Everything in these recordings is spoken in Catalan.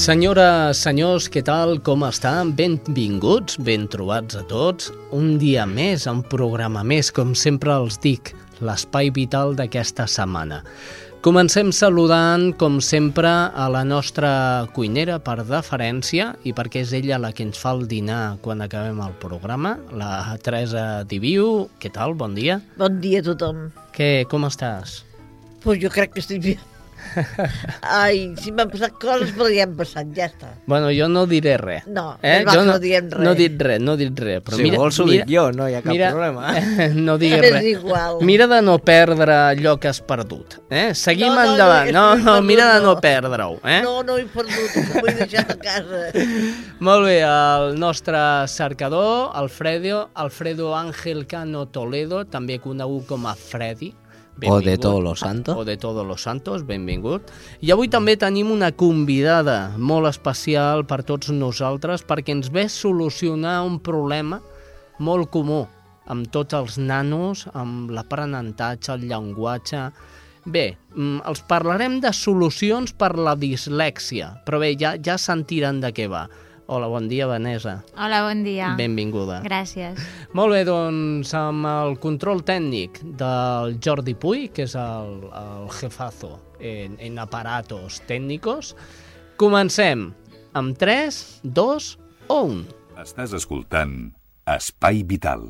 Senyores, senyors, què tal? Com estan? Benvinguts, ben trobats a tots. Un dia més, un programa més, com sempre els dic, l'espai vital d'aquesta setmana. Comencem saludant, com sempre, a la nostra cuinera per deferència i perquè és ella la que ens fa el dinar quan acabem el programa, la Teresa Diviu. Què tal? Bon dia. Bon dia a tothom. Què, com estàs? Pues jo crec que estic bé. Ai, si m'han passat coses, però ja han passat, ja està. Bueno, jo no diré res. No, val Jo que no diguem res. No dit res, no dit res. Però si mira, vols ho mira, dic jo, no hi ha cap mira, problema. No diguis És res. igual. Mira de no perdre allò que has perdut. Eh? Seguim No, no, endavant. no, No, no no, mira de no no. perdre-ho. Eh? No, no he perdut, ho he deixat a casa. Molt bé, el nostre cercador, Alfredo, Alfredo Ángel Cano Toledo, també conegut com a Freddy. O de Benvingut. Todos los Santos. O de Todos los Santos, benvingut. I avui també tenim una convidada molt especial per tots nosaltres perquè ens ve solucionar un problema molt comú amb tots els nanos, amb l'aprenentatge, el llenguatge... Bé, mm, els parlarem de solucions per la dislèxia, però bé, ja, ja sentiran de què va. Hola, bon dia, Vanessa. Hola, bon dia. Benvinguda. Gràcies. Molt bé, doncs amb el control tècnic del Jordi Puy, que és el, el jefazo en, en aparatos tècnicos, comencem amb 3, 2 o 1. Estàs escoltant Espai Vital.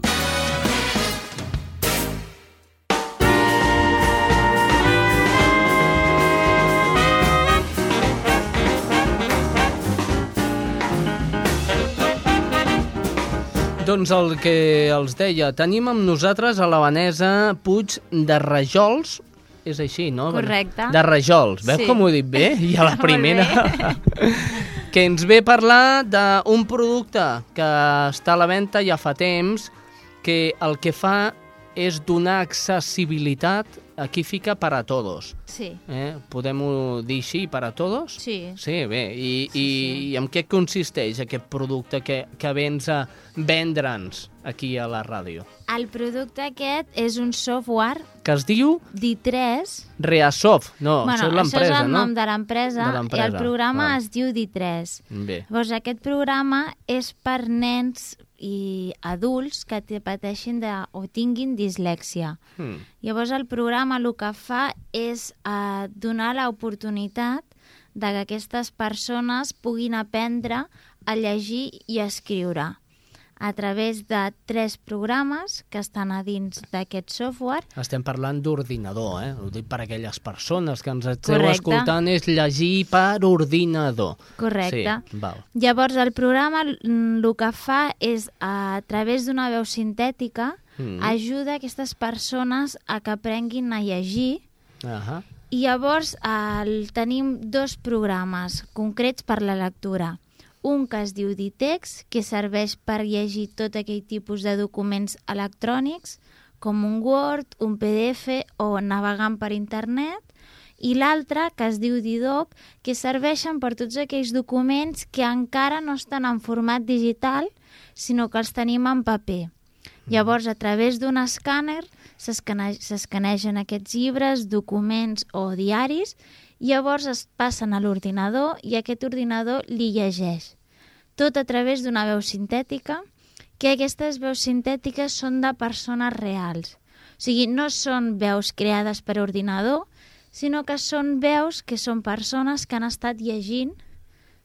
Doncs el que els deia, tenim amb nosaltres a la Vanessa Puig de Rajols, és així, no? Correcte. De Rajols, veus Sí. com ho he dit bé? I a la primera... que ens ve a parlar d'un producte que està a la venda ja fa temps, que el que fa és donar accessibilitat, aquí fica per a todos. Sí. Eh? Podem-ho dir així, per a todos? Sí. Sí, bé, i, Sí, i, sí. i en què consisteix aquest producte que, que vens a vendre'ns aquí a la ràdio? El producte aquest és un software Que es diu D3. Reasoft. No, bueno, això és això és l'empresa, el no? nom l'empresa De l'empresa, i el programa val. es diu D3. Bé, Llavors, aquest programa és per nens i adults que te pateixin de, o tinguin dislèxia. hmm. Llavors el programa el que fa és eh, donar l'oportunitat de que aquestes persones puguin aprendre a llegir i a escriure a través de tres programes que estan a dins d'aquest software. estem parlant d'ordinador, eh? Ho dic per aquelles persones que ens esteu Correcte. escoltant, és llegir per ordinador. Correcte. Sí, val. Llavors el programa el que fa és a través d'una veu sintètica Mm. ajuda aquestes persones a que aprenguin a llegir Ahà. I llavors el, tenim dos programes concrets per la lectura. Un que es diu Ditex, que serveix per llegir tot aquell tipus de documents electrònics, com un Word, un PDF o navegant per internet, i l'altre, que es diu Didoc, que serveixen per tots aquells documents que encara no estan en format digital, sinó que els tenim en paper. Llavors, a través d'un escàner s'escane- s'escanegen aquests llibres, documents o diaris, llavors es passen a l'ordinador i aquest ordinador li llegeix. Tot a través d'una veu sintètica, que aquestes veus sintètiques són de persones reals. O sigui, no són veus creades per ordinador, sinó que són veus que són persones que han estat llegint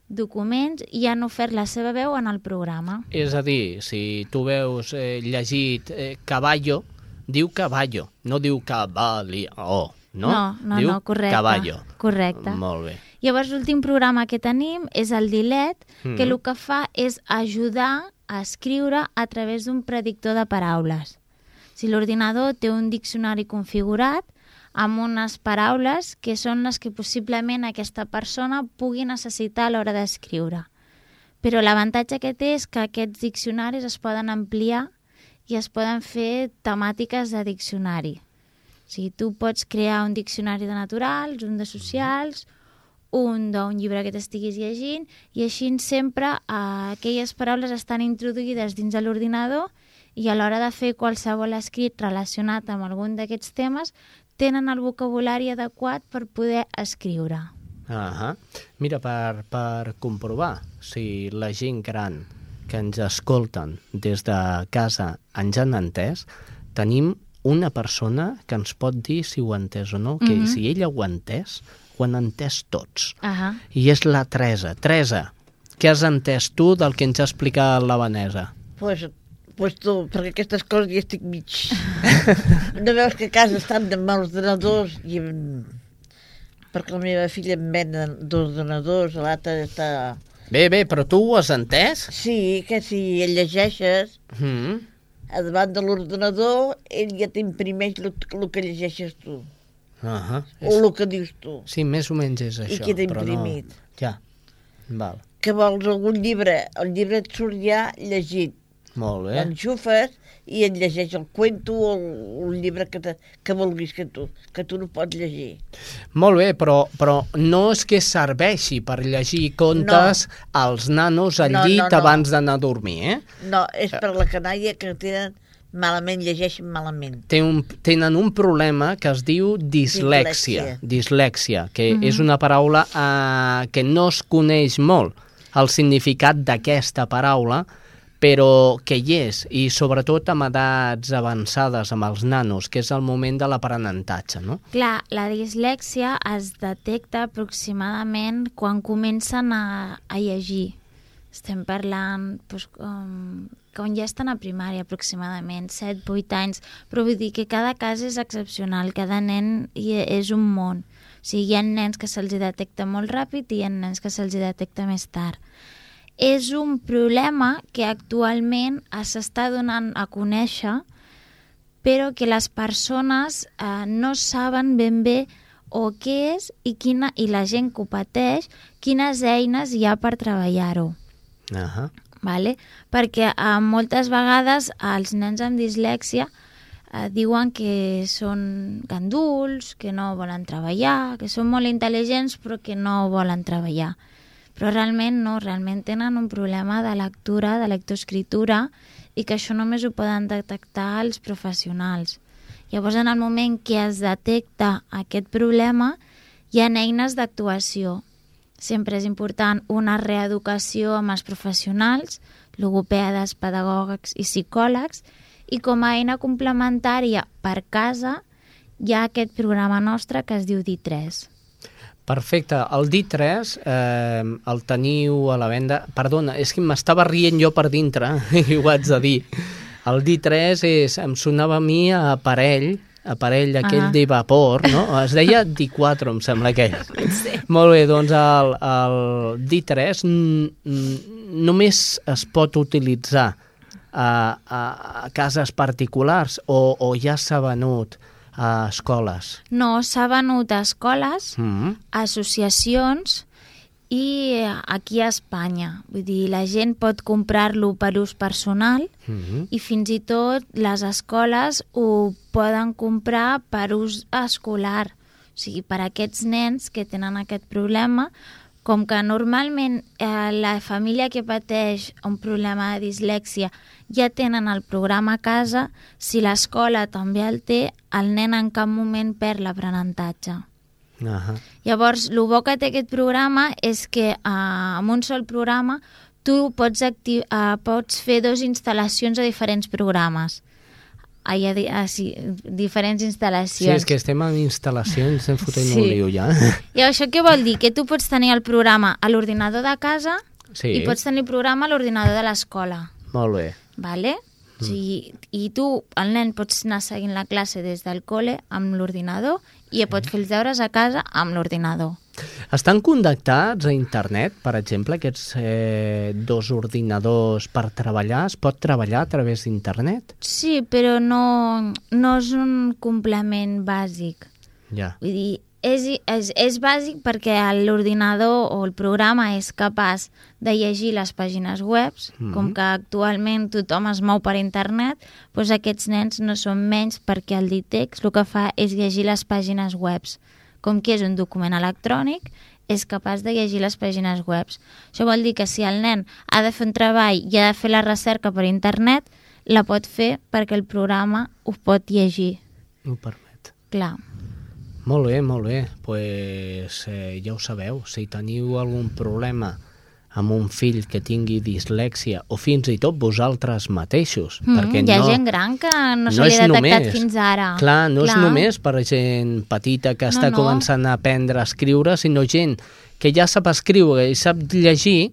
documents i han ofert la seva veu en el programa. És a dir, si tu veus eh, llegit eh, caballo, diu caballo, no diu cavalli, oh, no? No, no, diu no, correcte. caballo. Correcte. Molt bé. Llavors, l'últim programa que tenim és el Dilet, Mhm. que el que fa és ajudar a escriure a través d'un predictor de paraules. Si l'ordinador té un diccionari configurat amb unes paraules que són les que possiblement aquesta persona pugui necessitar a l'hora d'escriure. Però l'avantatge que té és que aquests diccionaris es poden ampliar i es poden fer temàtiques de diccionari. O sigui, tu pots crear un diccionari de naturals, un de socials, un d'un llibre que t'estiguis llegint, i així sempre eh, aquelles paraules estan introduïdes dins de l'ordinador i a l'hora de fer qualsevol escrit relacionat amb algun d'aquests temes tenen el vocabulari adequat per poder escriure. Uh Mira, per, per comprovar si la gent gran que ens escolten des de casa ens han entès, tenim una persona que ens pot dir si ho ha entès o no, que Mhm. si ella ho ha entès, ho han entès tots. Ahà. I és la Teresa. Teresa, què has entès tu del que ens ha explicat la Vanessa? Pues, pues tu, perquè aquestes coses ja estic mig. no veus que a casa estan amb ordenadors i amb... perquè la meva filla em ven d'ordenadors, l'altre està... Bé, bé, però tu ho has entès? Sí, que si el llegeixes Mm. A davant de l'ordenador, ell ja t'imprimeix el, el que llegeixes tu, Uh -huh. o el que dius tu. Sí, més o menys és això. queda però imprimit. No... Ja, val. Que vols algun llibre, el llibre et surt ja llegit. Molt bé. L'enxufes i et llegeix el cuento o el, el llibre que, te, que vulguis que tu, que tu no pots llegir. Molt bé, però, però no és que serveixi per llegir contes no. als nanos al No, llit no, no. abans d'anar a dormir, eh? No, és per la canalla que tenen malament, llegeixen malament. Té un, tenen un problema que es diu dislèxia. Dislèxia. Dislèxia, que mm -hmm. és una paraula eh, que no es coneix molt el significat d'aquesta paraula, però que hi és, i sobretot amb edats avançades amb els nanos, que és el moment de l'aprenentatge, no? Clar, la dislèxia es detecta aproximadament quan comencen a, a llegir. Estem parlant doncs, com, quan ja estan a primària aproximadament, 7-8 anys, però vull dir que cada cas és excepcional, cada nen hi és un món. O sigui, hi ha nens que se'ls detecta molt ràpid i hi ha nens que se'ls detecta més tard. És un problema que actualment s'està donant a conèixer però que les persones eh, no saben ben bé o què és i, quina, i la gent que ho pateix, quines eines hi ha per treballar-ho. Uh -huh. Vale? Perquè eh, moltes vegades els nens amb dislèxia eh, diuen que són ganduls, que no volen treballar, que són molt intel·ligents però que no volen treballar. Però realment no, realment tenen un problema de lectura, de lectoescritura, i que això només ho poden detectar els professionals. Llavors, en el moment que es detecta aquest problema, hi ha eines d'actuació. Sempre és important una reeducació amb els professionals, logopedes, pedagògics i psicòlegs, i com a eina complementària per casa hi ha aquest programa nostre que es diu D3. Perfecte. El D3 eh, el teniu a la venda... Perdona, és que m'estava rient jo per dintre i ho haig de dir. El D3 és, em sonava a mi a aparell, aparell aquell Ah. de vapor, no? Es deia D4, em sembla aquell. Sí. Molt bé, doncs el, el D3 mm, mm, només es pot utilitzar a, a, a cases particulars o, o ja s'ha venut a escoles? No, s'ha venut a escoles, Mm -hmm. associacions i aquí a Espanya. Vull dir, la gent pot comprar-lo per ús personal Mm -hmm. i fins i tot les escoles ho poden comprar per ús escolar. O sigui, per aquests nens que tenen aquest problema, com que normalment eh, la família que pateix un problema de dislèxia ja tenen el programa a casa, si l'escola també el té, el nen en cap moment perd l'aprenentatge. Uh -huh. Llavors, el bo que té aquest programa és que eh, amb un sol programa tu pots, acti eh, pots fer dos instal·lacions a diferents programes. Hi ha di ah, sí, diferents Sí, instal·lacions. és que estem en instal·lacions, estem fotent Sí. un lío ja. I això què vol dir? Que tu pots tenir el programa a l'ordinador de casa Sí, i pots tenir el programa a l'ordinador de l'escola. molt bé. Vale? O sigui, I tu, el nen, pots anar seguint la classe des del col·le amb l'ordinador i sí. pots fer els deures a casa amb l'ordinador. Estan connectats a internet, per exemple, aquests eh, dos ordinadors per treballar? Es pot treballar a través d'internet? Sí, però no, no és un complement bàsic. Ja. Vull dir, és, és, és bàsic perquè l'ordinador o el programa és capaç de llegir les pàgines web, Mhm. com que actualment tothom es mou per internet, doncs aquests nens no són menys perquè el DITEX el que fa és llegir les pàgines web. Com que és un document electrònic, és capaç de llegir les pàgines web. Això vol dir que si el nen ha de fer un treball i ha de fer la recerca per internet, la pot fer perquè el programa ho pot llegir. Ho permet. Clar. Molt bé, molt bé. pues, eh, ja ho sabeu, si teniu algun problema amb un fill que tingui dislèxia o fins i tot vosaltres mateixos, Mm, perquè hi ha no, gent gran que no, se li és ha detectat només- fins ara. Clar, no és només per gent petita que No, està no. començant a aprendre a escriure, sinó gent que ja sap escriure i sap llegir,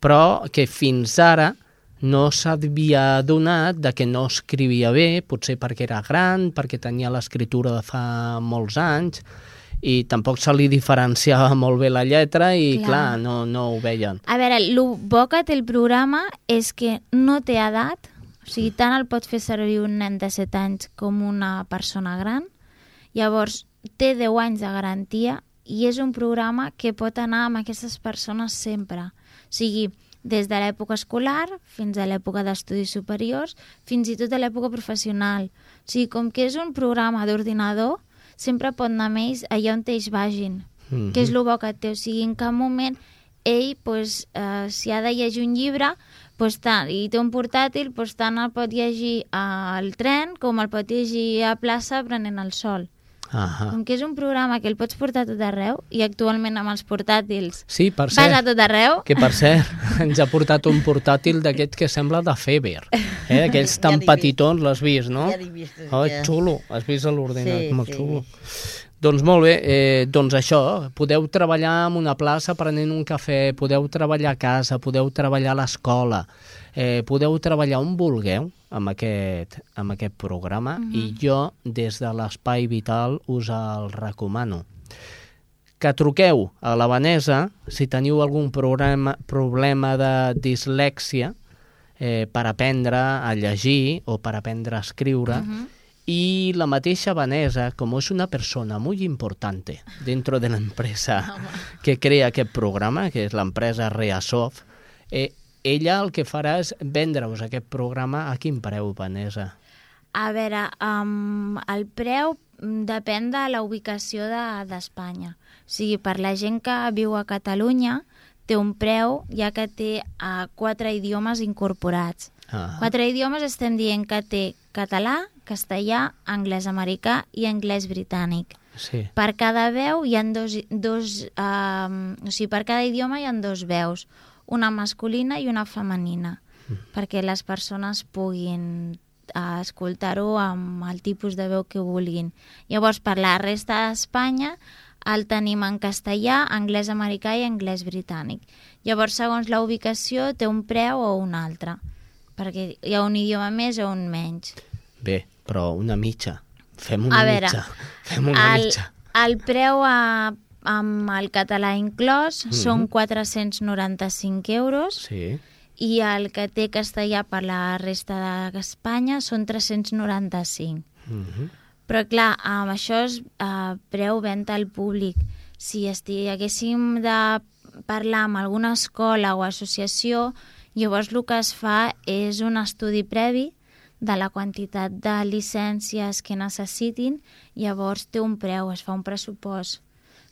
però que fins ara no s'havia adonat de que no escrivia bé, potser perquè era gran, perquè tenia l'escriptura de fa molts anys, i tampoc se li diferenciava molt bé la lletra i, clar, Clar. no, no ho veien. A veure, el bo que té el programa és que no té edat, o sigui, tant el pot fer servir un nen de 7 anys com una persona gran. Llavors, té 10 anys de garantia i és un programa que pot anar amb aquestes persones sempre. O sigui, des de l'època escolar fins a l'època d'estudis superiors, fins i tot a l'època professional. O sigui, com que és un programa d'ordinador, sempre pot anar amb ells allà on ells vagin, Mhm. que és el bo que té. O sigui, en cap moment ell, pues, eh, si ha de llegir un llibre pues, tant, i té un portàtil, pues, tant el pot llegir al tren com el pot llegir a plaça prenent el sol. Ahà. Com que és un programa que el pots portar a tot arreu, i actualment amb els portàtils Sí, per vas a cert, tot arreu, que per cert, ens ha portat un portàtil d'aquest que sembla de Feber, eh? aquells Ja tan vist. petitons, l'has vist, no? Ja l'he vist, Oh, ja. xulo, has vist a l'ordinador, Sí, molt sí. xulo. Doncs molt bé, eh, doncs això, podeu treballar en una plaça prenent un cafè, podeu treballar a casa, podeu treballar a l'escola, eh, podeu treballar on vulgueu amb aquest, amb aquest programa i jo, des de l'Espai Vital, us el recomano. Que truqueu a la Vanessa si teniu algun problema, problema de dislèxia eh, per aprendre a llegir o per aprendre a escriure. Y la mateixa Vanessa, como es una persona muy importante dentro de la empresa que crea aquest programa, que és l'empresa Reasoft, eh, ella el que farà és vendre-us aquest programa a quin preu, Vanessa? A veure, um, el preu depèn de la ubicació de- d'Espanya. O sigui, per la gent que viu a Catalunya té un preu ja que té uh, quatre idiomes incorporats. Ah, Quatre idiomes estem dient que té català, castellà, anglès americà i anglès britànic. sí. Per cada veu hi ha dos, dos um, o sigui, per cada idioma hi ha dos veus, una masculina i una femenina, perquè les persones puguin uh, escoltar-ho amb el tipus de veu que vulguin. Llavors, per la resta d'Espanya el tenim en castellà, anglès americà i anglès britànic. Llavors, segons la ubicació, té un preu o un altre, perquè hi ha un idioma més o un menys. Bé, però una mitja. Fem una A veure, mitja. Fem una el, mitja. el preu a, amb el català inclòs Mhm. són 495 euros Sí. i el que té castellà per la resta d'Espanya són 395. Mhm. Però clar, amb això és uh, preu venda al públic. Si haguéssim de parlar amb alguna escola o associació, llavors el que es fa és un estudi previ de la quantitat de llicències que necessitin, llavors té un preu, es fa un pressupost,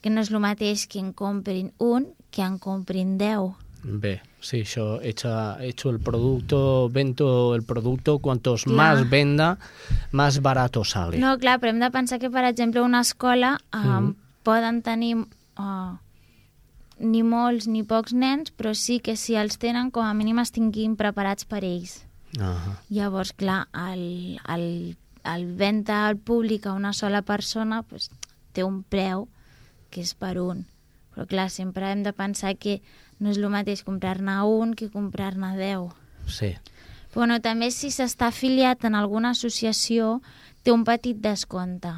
que no és el mateix que en comprin un que en comprin 10. Bé, sí, això, hecha, hecho el producto, vendo el producto, cuantos Clar. más venda, más barato sale. No, clar, però hem de pensar que, per exemple, una escola eh, Mhm. poden tenir eh, ni molts ni pocs nens, però sí que si els tenen, com a mínim es tinguin preparats per ells. Ahà. Llavors, clar, el, el, el venda al públic a una sola persona pues, té un preu que és per un. Però clar, sempre hem de pensar que no és el mateix comprar-ne un que comprar-ne deu. Sí. Però bueno, també si s'està afiliat en alguna associació té un petit descompte.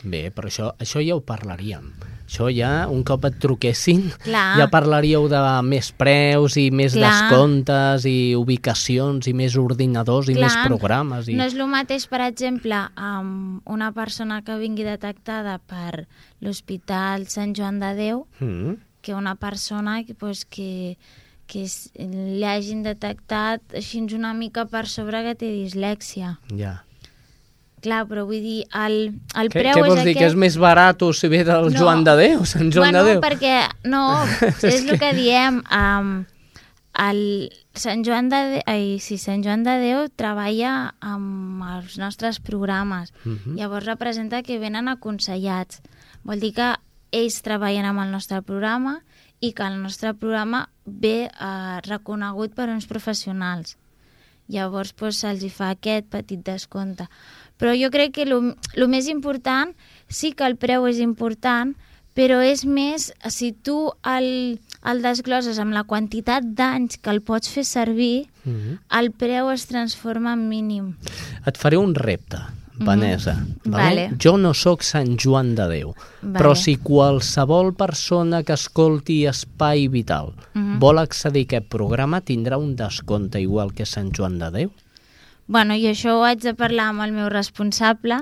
Bé, però això, això ja ho parlaríem. Això ja, un cop et truquessin, Clar. ja parlaríeu de més preus i més Clar. descomptes i ubicacions i més ordinadors i Clar, més programes. I... No és el mateix, per exemple, amb una persona que vingui detectada per l'Hospital Sant Joan de Déu Mm. que una persona que, pues, que, que es, li hagin detectat així una mica per sobre que té dislèxia. Ja. Clar, però vull dir, el, el Què, preu què vols és dir? aquest... Que és més barat o si ve del No. Joan de Déu, Sant Joan bueno, de Déu? perquè, no, és el que diem, um, el Sant Joan de Déu, ai, sí, Sant Joan de Déu treballa amb els nostres programes. Mhm. Llavors representa que venen aconsellats. Vol dir que ells treballen amb el nostre programa i que el nostre programa ve eh, reconegut per uns professionals. Llavors doncs, se'ls fa aquest petit descompte. Però jo crec que el més important, sí que el preu és important, però és més si tu el, el desgloses amb la quantitat d'anys que el pots fer servir, Mhm. el preu es transforma en mínim. Et faré un repte, Vanessa. Mhm. Vale? Vale. Jo no sóc Sant Joan de Déu, Vale. però si qualsevol persona que escolti Espai Vital Mhm. vol accedir a aquest programa tindrà un descompte igual que Sant Joan de Déu? Bueno, i això ho haig de parlar amb el meu responsable.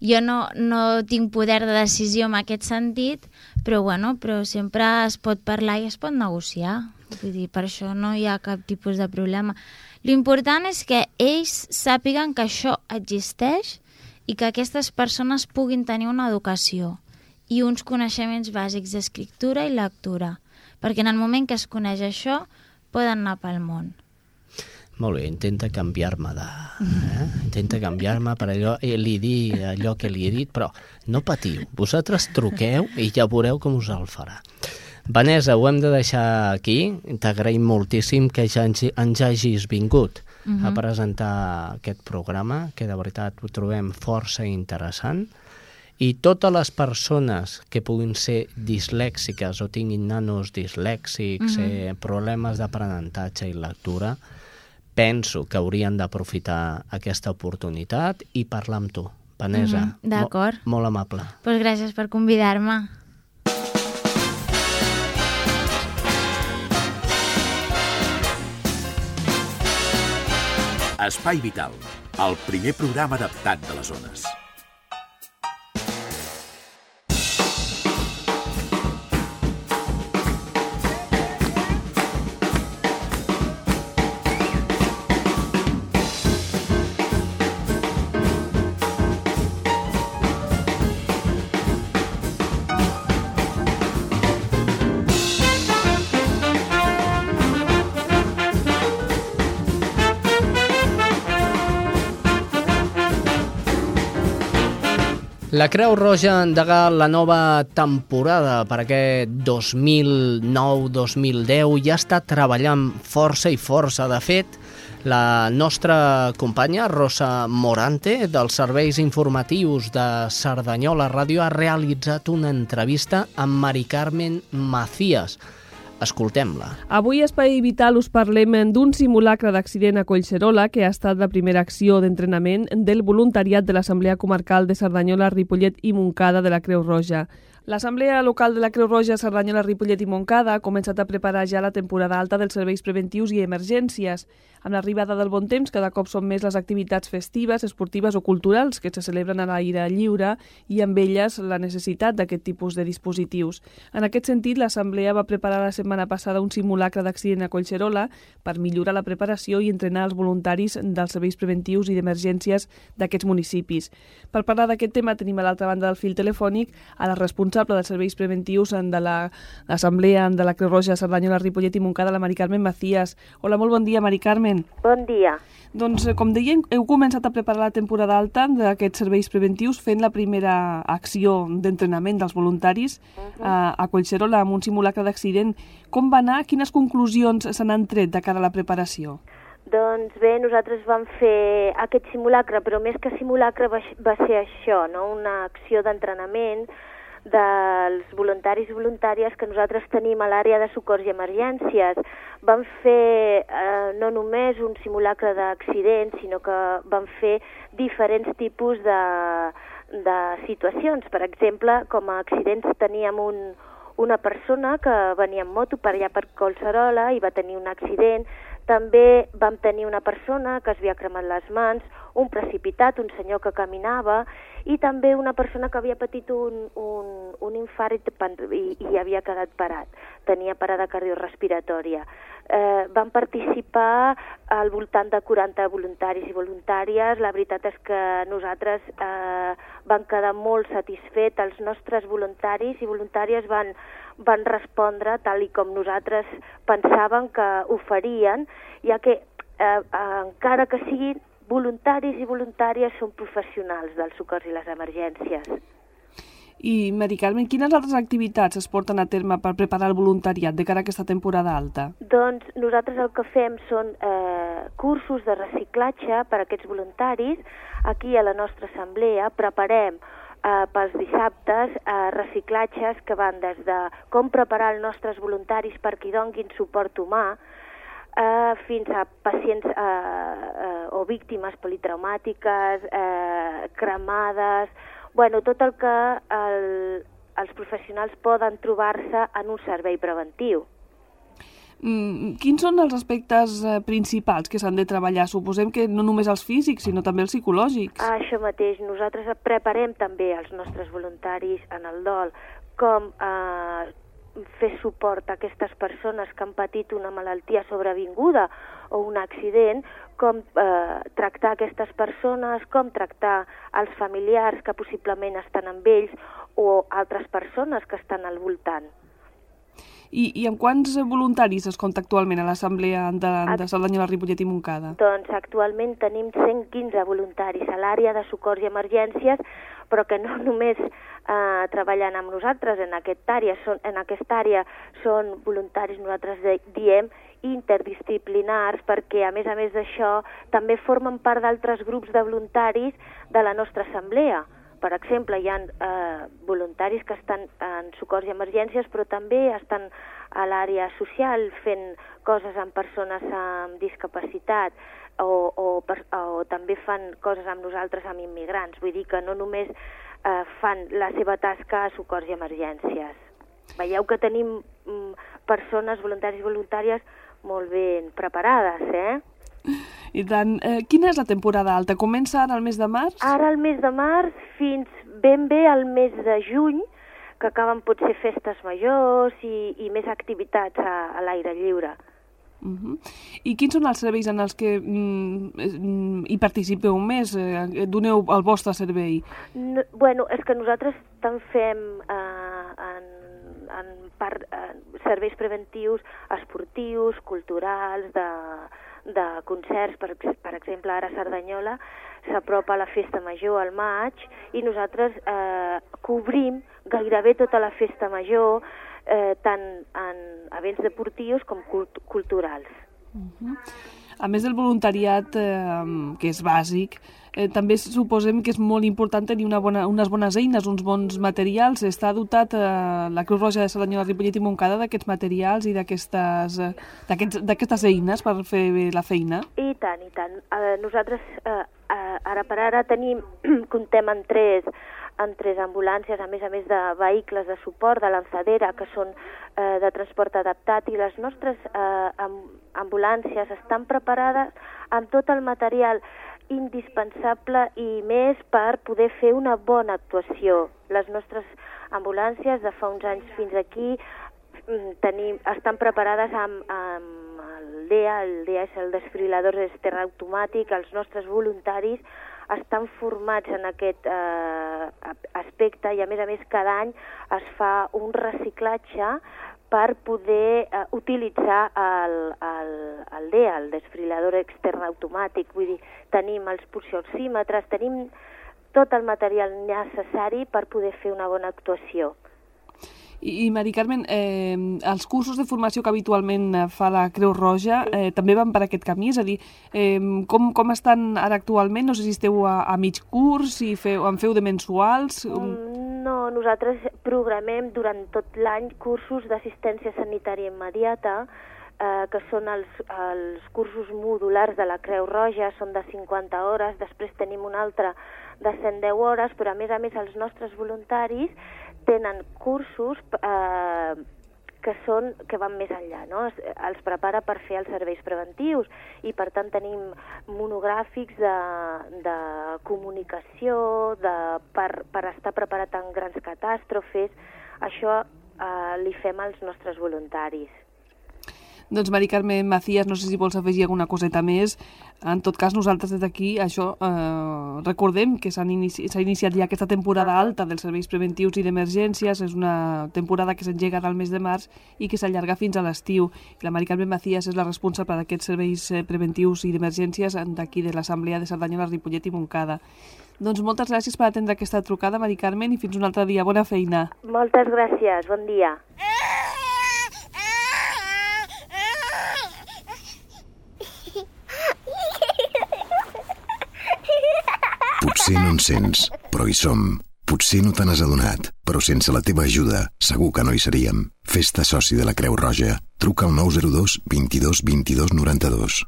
Jo no, no tinc poder de decisió en aquest sentit, però, bueno, però sempre es pot parlar i es pot negociar. Vull dir, per això no hi ha cap tipus de problema. L'important és que ells sàpiguen que això existeix i que aquestes persones puguin tenir una educació i uns coneixements bàsics d'escriptura i lectura, perquè en el moment que es coneix això poden anar pel món. Molt bé, intenta canviar-me de... Eh? Intenta canviar-me per allò... Eh, li dir allò que li he dit, però no patiu. Vosaltres truqueu i ja veureu com us el farà. Vanessa, ho hem de deixar aquí. T'agraïm moltíssim que ja ens, ens hagis vingut a presentar aquest programa, que de veritat ho trobem força interessant. I totes les persones que puguin ser dislèxiques o tinguin nanos dislèxics, eh, problemes d'aprenentatge i lectura, penso que haurien d'aprofitar aquesta oportunitat i parlar amb tu. Vanessa, Mhm, d'acord. mo molt amable. Pues gràcies per convidar-me. Espai Vital, el primer programa adaptat de les zones. La Creu Roja ha endegat la nova temporada per aquest 2009-2010 ja està treballant força i força. De fet, la nostra companya, Rosa Morante, dels serveis informatius de Cerdanyola Ràdio, ha realitzat una entrevista amb Mari Carmen Macías. Escoltem-la. Avui a Espai Vital us parlem d'un simulacre d'accident a Collserola que ha estat la primera acció d'entrenament del voluntariat de l'Assemblea Comarcal de Cerdanyola, Ripollet i Montcada de la Creu Roja. L'Assemblea Local de la Creu Roja, Cerdanyola, Ripollet i Montcada ha començat a preparar ja la temporada alta dels serveis preventius i emergències. Amb l'arribada del bon temps, cada cop són més les activitats festives, esportives o culturals que se celebren a l'aire lliure i amb elles la necessitat d'aquest tipus de dispositius. En aquest sentit, l'Assemblea va preparar la setmana passada un simulacre d'accident a Collserola per millorar la preparació i entrenar els voluntaris dels serveis preventius i d'emergències d'aquests municipis. Per parlar d'aquest tema tenim a l'altra banda del fil telefònic a la responsable dels serveis preventius de l'Assemblea de la Creu Roja, Cerdanyola, Ripollet i Montcada, la Mari Carmen Macías. Hola, molt bon dia, Mari Carmen. Bon dia. Doncs, eh, com dèiem, heu començat a preparar la temporada alta d'aquests serveis preventius fent la primera acció d'entrenament dels voluntaris uh -huh. a, a Collserola amb un simulacre d'accident. Com va anar? Quines conclusions se n'han tret de cara a la preparació? Doncs bé, nosaltres vam fer aquest simulacre, però més que simulacre va, va ser això, no? una acció d'entrenament dels voluntaris i voluntàries que nosaltres tenim a l'àrea de socors i emergències. Vam fer eh, no només un simulacre d'accidents, sinó que vam fer diferents tipus de, de situacions. Per exemple, com a accidents teníem un, una persona que venia en moto per allà per Colserola i va tenir un accident, també vam tenir una persona que es havia cremat les mans, un precipitat, un senyor que caminava, i també una persona que havia patit un, un, un infart i, i havia quedat parat, tenia parada cardiorrespiratòria. Eh, van participar al voltant de 40 voluntaris i voluntàries. La veritat és que nosaltres eh, vam quedar molt satisfets. Els nostres voluntaris i voluntàries van, van respondre tal i com nosaltres pensàvem que ho farien, ja que eh, encara que siguin voluntaris i voluntàries són professionals del socors i les emergències. I, Mari Carmen, quines altres activitats es porten a terme per preparar el voluntariat de cara a aquesta temporada alta? Doncs nosaltres el que fem són eh, cursos de reciclatge per a aquests voluntaris. Aquí a la nostra assemblea preparem eh, pels dissabtes eh, reciclatges que van des de com preparar els nostres voluntaris perquè donguin suport humà, eh, fins a pacients eh, eh, o víctimes politraumàtiques, eh, cremades, bueno, tot el que el, els professionals poden trobar-se en un servei preventiu. Mm, quins són els aspectes eh, principals que s'han de treballar? Suposem que no només els físics, sinó també els psicològics. Ah, això mateix. Nosaltres preparem també els nostres voluntaris en el dol com eh, fer suport a aquestes persones que han patit una malaltia sobrevinguda o un accident, com eh, tractar aquestes persones, com tractar els familiars que possiblement estan amb ells o altres persones que estan al voltant. I, i amb quants voluntaris es compta actualment a l'Assemblea de, de Cerdanyola, Ripollet i Montcada? Doncs actualment tenim 115 voluntaris a l'àrea de socors i emergències, però que no només eh, treballant amb nosaltres en, aquest àrea, són, en aquesta àrea són voluntaris, nosaltres de, diem, interdisciplinars, perquè a més a més d'això també formen part d'altres grups de voluntaris de la nostra assemblea. Per exemple, hi ha eh, voluntaris que estan en socors i emergències, però també estan a l'àrea social fent coses amb persones amb discapacitat o, o, o també fan coses amb nosaltres amb immigrants. Vull dir que no només eh, fan la seva tasca a socors i emergències. Veieu que tenim mm, persones, voluntaris i voluntàries, molt ben preparades, eh? I tant. Eh, quina és la temporada alta? Comença ara el mes de març? Ara el mes de març fins ben bé al mes de juny, que acaben potser festes majors i, i més activitats a, a l'aire lliure. Uh -huh. I quins són els serveis en els que mm, mm, hi participeu més? Eh, doneu el vostre servei? No, bueno, és que nosaltres tant fem eh, en, en, part, en serveis preventius esportius, culturals, de, de concerts, per, per exemple, ara a Cerdanyola s'apropa la festa major al maig i nosaltres eh, cobrim gairebé tota la festa major, eh, tant en events deportius com cult culturals. Uh -huh. A més del voluntariat, eh, que és bàsic, eh, també suposem que és molt important tenir una bona, unes bones eines, uns bons materials. Està dotat eh, la Creu Roja de Cerdanyola, Ripollet i Montcada d'aquests materials i d'aquestes eh, eines per fer bé la feina? I tant, i tant. Eh, nosaltres eh, eh, ara per ara tenim, comptem en tres en tres ambulàncies, a més a més de vehicles de suport, de lançadera, que són eh, de transport adaptat, i les nostres eh, ambulàncies estan preparades amb tot el material indispensable i més per poder fer una bona actuació. Les nostres ambulàncies de fa uns anys fins aquí mm, tenim, estan preparades amb, amb el DEA, el DEA és el desfibrilador d'esterra automàtic, els nostres voluntaris estan formats en aquest eh, aspecte i a més a més cada any es fa un reciclatge per poder eh, utilitzar el, el, el DEA, el desfibrilador extern automàtic. Vull dir, tenim els pulsioxímetres, tenim tot el material necessari per poder fer una bona actuació. I, i Mari Carmen, eh, els cursos de formació que habitualment eh, fa la Creu Roja eh, també van per aquest camí? És a dir, eh, com, com estan ara actualment? No sé si esteu a, a mig curs, si feu, en feu de mensuals... Mm, nosaltres programem durant tot l'any cursos d'assistència sanitària immediata, eh, que són els, els cursos modulars de la Creu Roja, són de 50 hores, després tenim un altre de 110 hores, però a més a més els nostres voluntaris tenen cursos eh, que, són, que van més enllà, no? Es, els prepara per fer els serveis preventius i per tant tenim monogràfics de, de comunicació, de, per, per estar preparat en grans catàstrofes, això eh, li fem als nostres voluntaris. Doncs Mari Carme Macías, no sé si vols afegir alguna coseta més. En tot cas, nosaltres des d'aquí, això, eh, recordem que s'ha inici iniciat ja aquesta temporada alta dels serveis preventius i d'emergències. És una temporada que s'engega al mes de març i que s'allarga fins a l'estiu. La Mari Carme Macías és la responsable d'aquests serveis eh, preventius i d'emergències d'aquí de l'Assemblea de Cerdanyola, Ripollet i Montcada. Doncs moltes gràcies per atendre aquesta trucada, Mari Carmen, i fins un altre dia. Bona feina. Moltes gràcies. Bon dia. Potser no en sents, però hi som. Potser no te n'has adonat, però sense la teva ajuda segur que no hi seríem. Festa soci de la Creu Roja. Truca al 902 22 22 92.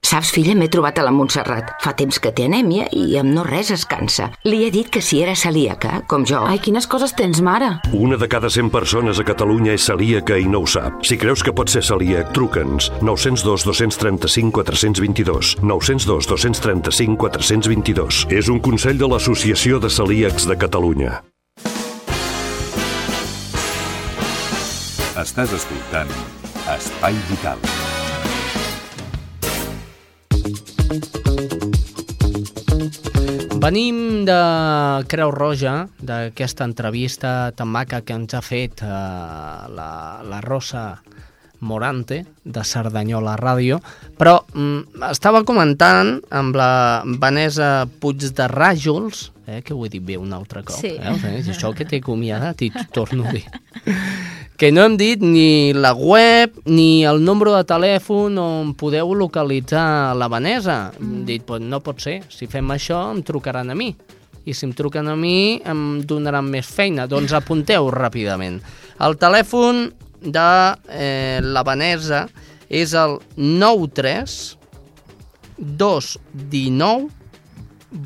Saps, filla, m'he trobat a la Montserrat. Fa temps que té anèmia i amb no res es cansa. Li he dit que si era celíaca, com jo... Ai, quines coses tens, mare. Una de cada 100 persones a Catalunya és celíaca i no ho sap. Si creus que pot ser celíac, truca'ns. 902 235 422. 902 235 422. És un consell de l'Associació de Celíacs de Catalunya. Estàs escoltant Espai Vital. Venim de Creu Roja, d'aquesta entrevista tan maca que ens ha fet eh, la, la Rosa Morante, de Cerdanyola Ràdio, però mm, estava comentant amb la Vanessa Puig de Ràjols, eh, que ho he dit bé un altre cop, Sí. eh? eh? això que t'he acomiadat i t'ho torno a dir, que no hem dit ni la web ni el número de telèfon on podeu localitzar la Vanessa. Hem dit, pues no pot ser, si fem això em trucaran a mi. I si em truquen a mi em donaran més feina. Doncs apunteu ràpidament. El telèfon de eh, la Vanessa és el 93 219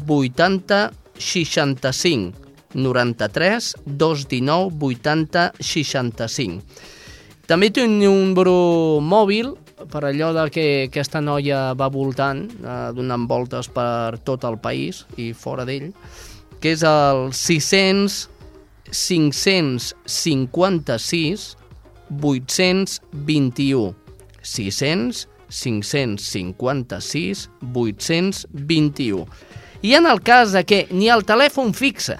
80 65 93 219 80 65. També té un número mòbil per allò de que aquesta noia va voltant, eh, donant voltes per tot el país i fora d'ell, que és el 600 556 821. 600 556 821. I en el cas de que ni el telèfon fixe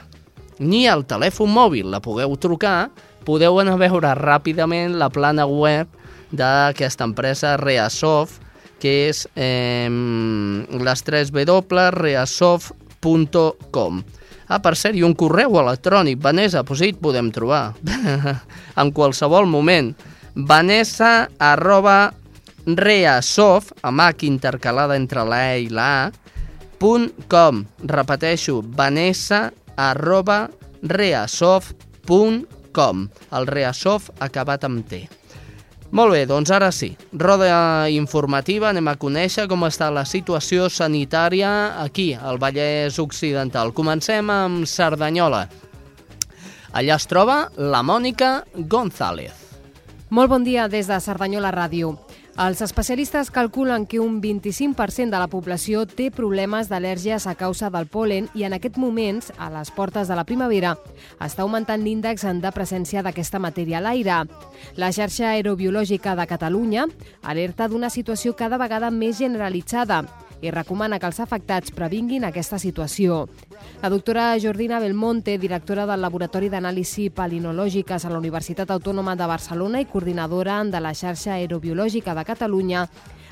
ni el telèfon mòbil la pugueu trucar, podeu anar a veure ràpidament la plana web d'aquesta empresa Reasoft, que és eh, les 3 W reasoft.com. Ah, per cert, i un correu electrònic, Vanessa, doncs sí, podem trobar en qualsevol moment. Vanessa arroba reasoft, amb H intercalada entre la E i la A, punt com. Repeteixo, Vanessa arroba reasoft.com. El reasoft acabat amb T. Molt bé, doncs ara sí. Roda informativa, anem a conèixer com està la situació sanitària aquí, al Vallès Occidental. Comencem amb Cerdanyola. Allà es troba la Mònica González. Molt bon dia des de Cerdanyola Ràdio. Els especialistes calculen que un 25% de la població té problemes d'al·lèrgies a causa del polen i en aquests moments, a les portes de la primavera, està augmentant l'índex de presència d'aquesta matèria a l'aire. La xarxa aerobiològica de Catalunya alerta d'una situació cada vegada més generalitzada i recomana que els afectats previnguin aquesta situació. La doctora Jordina Belmonte, directora del Laboratori d'Anàlisi Palinològiques a la Universitat Autònoma de Barcelona i coordinadora de la xarxa aerobiològica de Catalunya,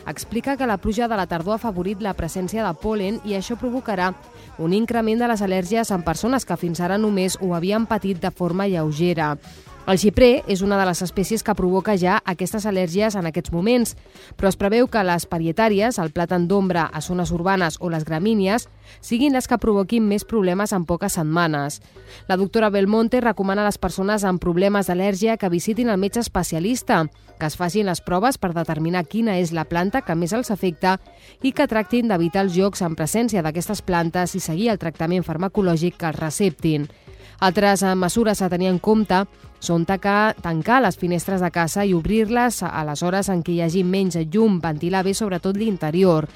explica que la pluja de la tardor ha favorit la presència de polen i això provocarà un increment de les al·lèrgies en persones que fins ara només ho havien patit de forma lleugera. El xiprer és una de les espècies que provoca ja aquestes al·lèrgies en aquests moments, però es preveu que les parietàries, el plàtan d'ombra a zones urbanes o les gramínies, siguin les que provoquin més problemes en poques setmanes. La doctora Belmonte recomana a les persones amb problemes d'al·lèrgia que visitin el metge especialista, que es facin les proves per determinar quina és la planta que més els afecta i que tractin d'evitar els jocs en presència d'aquestes plantes i seguir el tractament farmacològic que els receptin. Altres eh, mesures a tenir en compte són tancar, tancar les finestres de casa i obrir-les a les hores en què hi hagi menys llum, ventilar bé sobretot l'interior.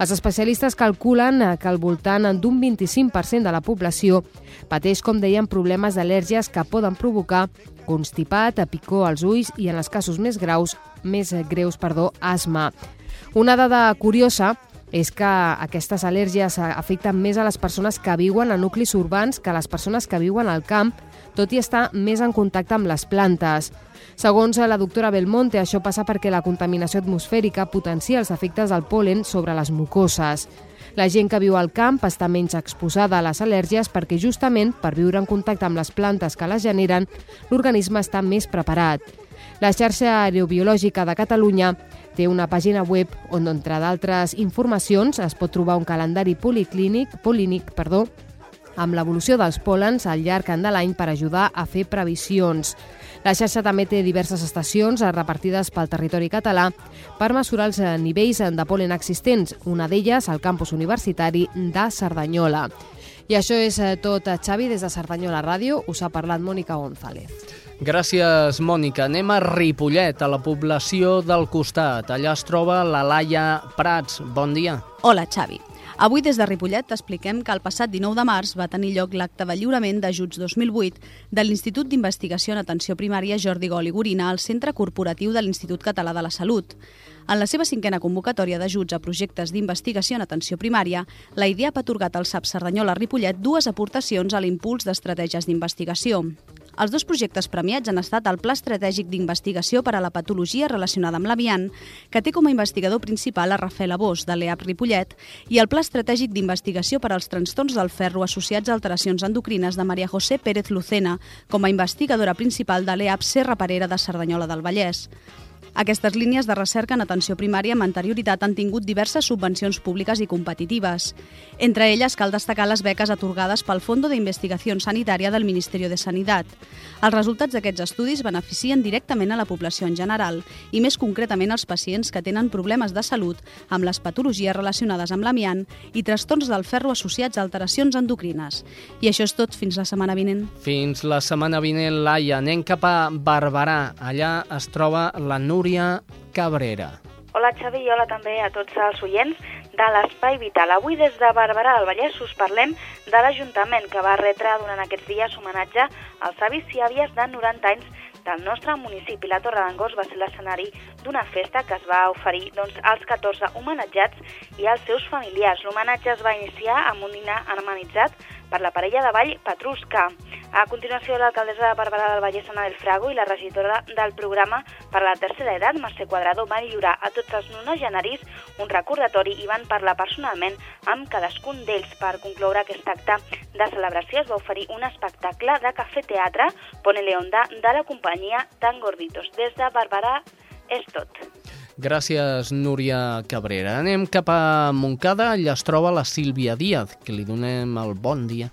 Els especialistes calculen que al voltant d'un 25% de la població pateix, com deien, problemes d'al·lèrgies que poden provocar constipat, picor als ulls i, en els casos més graus, més greus, perdó, asma. Una dada curiosa és que aquestes al·lèrgies afecten més a les persones que viuen a nuclis urbans que a les persones que viuen al camp, tot i estar més en contacte amb les plantes. Segons la doctora Belmonte, això passa perquè la contaminació atmosfèrica potencia els efectes del polen sobre les mucoses. La gent que viu al camp està menys exposada a les al·lèrgies perquè justament per viure en contacte amb les plantes que les generen, l'organisme està més preparat. La xarxa aerobiològica de Catalunya té una pàgina web on, entre d'altres informacions, es pot trobar un calendari policlínic, polínic perdó, amb l'evolució dels pòlens al llarg de l'any per ajudar a fer previsions. La xarxa també té diverses estacions repartides pel territori català per mesurar els nivells de polen existents, una d'elles al campus universitari de Cerdanyola. I això és eh, tot, Xavi, des de Cerdanyola Ràdio. Us ha parlat Mònica González. Gràcies, Mònica. Anem a Ripollet, a la població del costat. Allà es troba la Laia Prats. Bon dia. Hola, Xavi. Avui des de Ripollet t'expliquem que el passat 19 de març va tenir lloc l'acte de lliurament d'ajuts 2008 de l'Institut d'Investigació en Atenció Primària Jordi Gol i Gorina al Centre Corporatiu de l'Institut Català de la Salut. En la seva cinquena convocatòria d'ajuts a projectes d'investigació en atenció primària, la IDEAP ha atorgat al SAP Cerdanyola Ripollet dues aportacions a l'impuls d'estratègies d'investigació. Els dos projectes premiats han estat el Pla Estratègic d'Investigació per a la Patologia relacionada amb l'Aviant, que té com a investigador principal a Rafael Abós, de l'EAP Ripollet, i el Pla Estratègic d'Investigació per als Trastorns del Ferro associats a alteracions endocrines de Maria José Pérez Lucena, com a investigadora principal de l'EAP Serra Parera de Cerdanyola del Vallès. Aquestes línies de recerca en atenció primària amb anterioritat han tingut diverses subvencions públiques i competitives. Entre elles cal destacar les beques atorgades pel Fondo de Investigació Sanitària del Ministeri de Sanitat. Els resultats d'aquests estudis beneficien directament a la població en general i més concretament als pacients que tenen problemes de salut amb les patologies relacionades amb l'amiant i trastorns del ferro associats a alteracions endocrines. I això és tot fins la setmana vinent. Fins la setmana vinent, Laia. Anem cap a Barberà. Allà es troba la Núria Núria Cabrera. Hola Xavi i hola també a tots els oients de l'Espai Vital. Avui des de Barberà del Vallès us parlem de l'Ajuntament que va retre durant aquests dies homenatge als avis i àvies de 90 anys del nostre municipi. La Torre d'Angós va ser l'escenari d'una festa que es va oferir doncs, als 14 homenatjats i als seus familiars. L'homenatge es va iniciar amb un dinar amenitzat per la parella de Vall Petrusca. A continuació, l'alcaldessa de Barberà del Vallès, Ana del Frago, i la regidora del programa per la tercera edat, Mercè Quadrado, van lliurar a tots els nonagenaris un recordatori i van parlar personalment amb cadascun d'ells. Per concloure aquest acte de celebració es va oferir un espectacle de cafè-teatre Ponele Onda de la companyia Tan Gorditos. Des de Barberà és tot. Gràcies, Núria Cabrera. Anem cap a Montcada, allà es troba la Sílvia Díaz, que li donem el bon dia.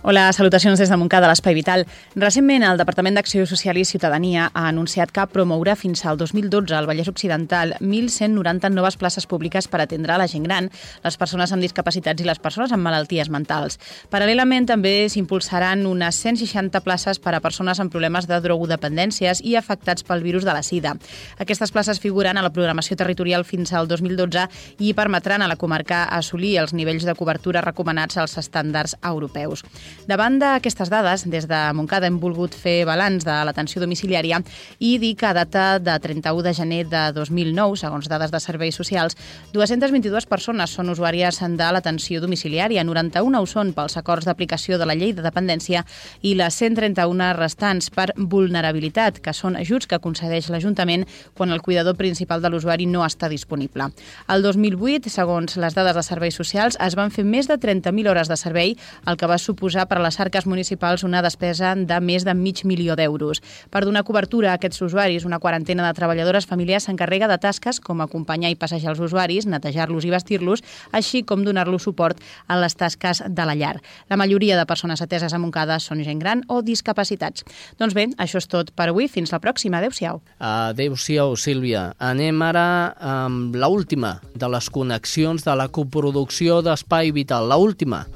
Hola, salutacions des de Montcada, l'Espai Vital. Recentment, el Departament d'Acció Social i Ciutadania ha anunciat que promourà fins al 2012 al Vallès Occidental 1.190 noves places públiques per atendre la gent gran, les persones amb discapacitats i les persones amb malalties mentals. Paral·lelament, també s'impulsaran unes 160 places per a persones amb problemes de drogodependències i afectats pel virus de la sida. Aquestes places figuren a la programació territorial fins al 2012 i permetran a la comarca assolir els nivells de cobertura recomanats als estàndards europeus. Davant d'aquestes dades, des de Montcada hem volgut fer balanç de l'atenció domiciliària i dir que a data de 31 de gener de 2009, segons dades de serveis socials, 222 persones són usuàries de l'atenció domiciliària, 91 ho són pels acords d'aplicació de la llei de dependència i les 131 restants per vulnerabilitat, que són ajuts que concedeix l'Ajuntament quan el cuidador principal de l'usuari no està disponible. El 2008, segons les dades de serveis socials, es van fer més de 30.000 hores de servei, el que va suposar suposar per a les arques municipals una despesa de més de mig milió d'euros. Per donar cobertura a aquests usuaris, una quarantena de treballadores familiars s'encarrega de tasques com acompanyar i passejar els usuaris, netejar-los i vestir-los, així com donar-los suport en les tasques de la llar. La majoria de persones ateses a Montcada són gent gran o discapacitats. Doncs bé, això és tot per avui. Fins la pròxima. Adéu-siau. Adéu-siau, Sílvia. Anem ara amb la última de les connexions de la coproducció d'Espai Vital. La última,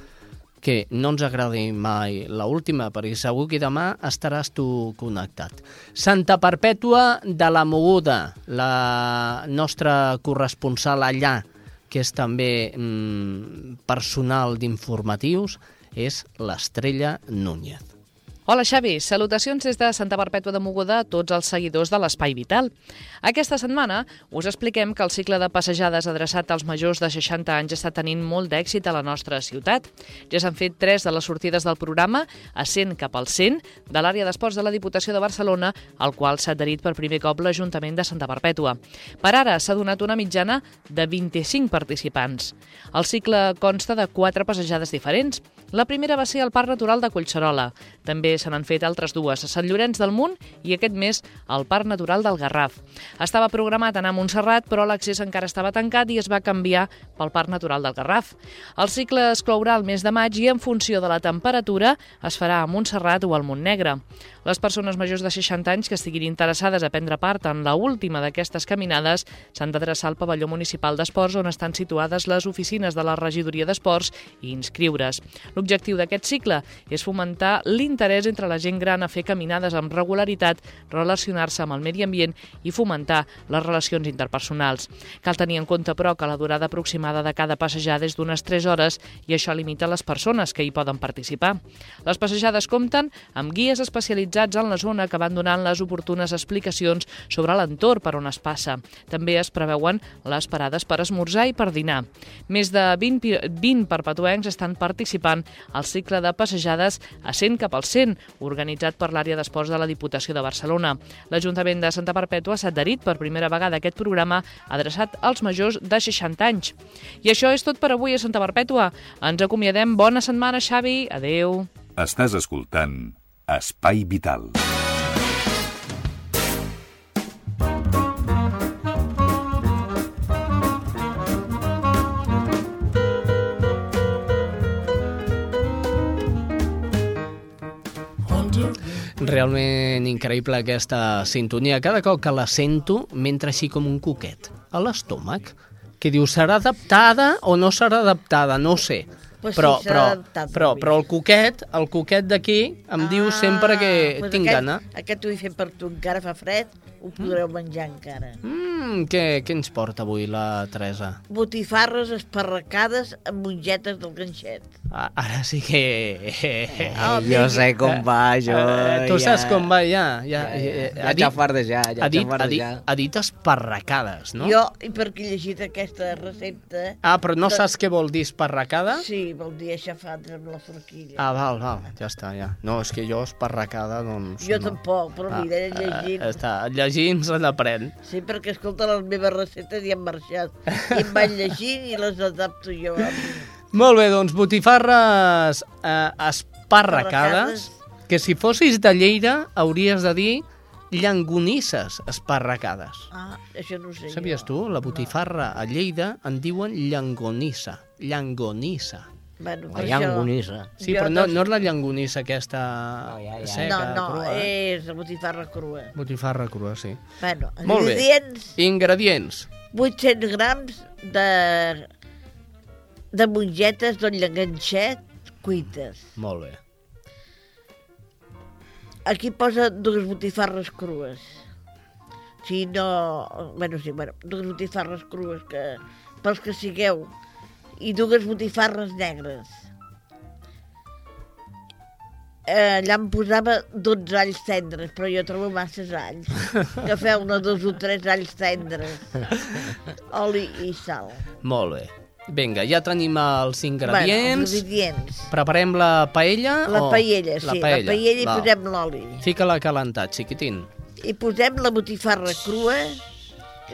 que no ens agradi mai la última, perquè segur que demà estaràs tu connectat. Santa Perpètua de la Moguda, la nostra corresponsal allà, que és també mm, personal d'informatius, és l'Estrella Núñez. Hola Xavi, salutacions des de Santa Perpètua de Mogoda a tots els seguidors de l'Espai Vital. Aquesta setmana us expliquem que el cicle de passejades adreçat als majors de 60 anys està tenint molt d'èxit a la nostra ciutat. Ja s'han fet tres de les sortides del programa a 100 cap al 100 de l'àrea d'esports de la Diputació de Barcelona, al qual s'ha adherit per primer cop l'Ajuntament de Santa Perpètua. Per ara s'ha donat una mitjana de 25 participants. El cicle consta de quatre passejades diferents. La primera va ser al Parc Natural de Collserola. També se n'han fet altres dues, a Sant Llorenç del Munt i aquest mes al Parc Natural del Garraf. Estava programat anar a Montserrat, però l'accés encara estava tancat i es va canviar pel Parc Natural del Garraf. El cicle es clourà el mes de maig i en funció de la temperatura es farà a Montserrat o al Montnegre. Les persones majors de 60 anys que estiguin interessades a prendre part en la última d'aquestes caminades s'han d'adreçar al pavelló municipal d'esports on estan situades les oficines de la regidoria d'esports i inscriure's. L'objectiu d'aquest cicle és fomentar l'interès entre la gent gran a fer caminades amb regularitat, relacionar-se amb el medi ambient i fomentar les relacions interpersonals. Cal tenir en compte, però, que la durada aproximada de cada passejada és d'unes 3 hores i això limita les persones que hi poden participar. Les passejades compten amb guies especialitzats en la zona que van donant les oportunes explicacions sobre l'entorn per on es passa. També es preveuen les parades per esmorzar i per dinar. Més de 20, 20 perpetuencs estan participant al cicle de passejades a 100 cap al 100, organitzat per l'àrea d'esports de la Diputació de Barcelona. L'Ajuntament de Santa Perpètua s'ha adherit per primera vegada a aquest programa adreçat als majors de 60 anys. I això és tot per avui a Santa Perpètua. Ens acomiadem. Bona setmana, Xavi. Adeu. Estàs escoltant Espai Vital. Realment increïble aquesta sintonia. Cada cop que la sento, m'entra així com un coquet a l'estómac, que diu, serà adaptada o no serà adaptada? No ho sé. Pues però, sí, però, adaptat, però, però el coquet, el coquet d'aquí em diu sempre que pues tinc aquest, gana. Aquest ho he fet per tu, encara fa fred, ho podreu menjar encara. Mm, què, què ens porta avui la Teresa? Botifarres esparracades amb mongetes del ganxet. Ah, Ara sí que... Ah, jo sé com va, jo Eh, tu ja- saps com va, ja. Ja, Ja, ja, eh, ja ha dit- xafardejar, ja ha dit, ha dit, ha dit esparracades, no? Jo, i perquè he llegit aquesta recepta... Ah, però no de- saps què vol dir esparracada? Sí, vol dir aixafats amb la forquilla. Ah, val, val, ja està, ja. No, és que jo esparracada, doncs... Jo no. tampoc, però mira, he llegit. Ah, està, llegint se n'aprèn. Sí, perquè, escolta, les meves receptes ja han marxat. I em van llegint i les adapto jo. Molt bé, doncs, botifarres eh, esparracades, que si fossis de Lleida hauries de dir llangonisses esparracades. Ah, això no ho sé Sabies jo. tu? La botifarra a Lleida en diuen llangonissa. Llangonissa. Bueno, La llangonissa. Sí, Jo però no, no és la llangonissa aquesta seca, no, no, crua. eh? és la botifarra crua. Botifarra crua, sí. Bueno, Molt bé. ingredients, Ingredients. 800 grams de, de mongetes del llanganxet cuites. Molt bé. Aquí posa dues botifarres crues. Si no... Bueno, sí, bueno, dues botifarres crues que, pels que sigueu. I dues botifarres negres. Eh, allà em posava 12 alls tendres, però jo trobo masses alls. Que feu una, dos o tres alls tendres. Oli i sal. Molt bé. Vinga, ja tenim els Bueno, ingredients. els ingredients. Preparem la paella? La o... paella, sí, la paella, i Val. posem l'oli. Fica-la calentat, xiquitín. I posem la botifarra crua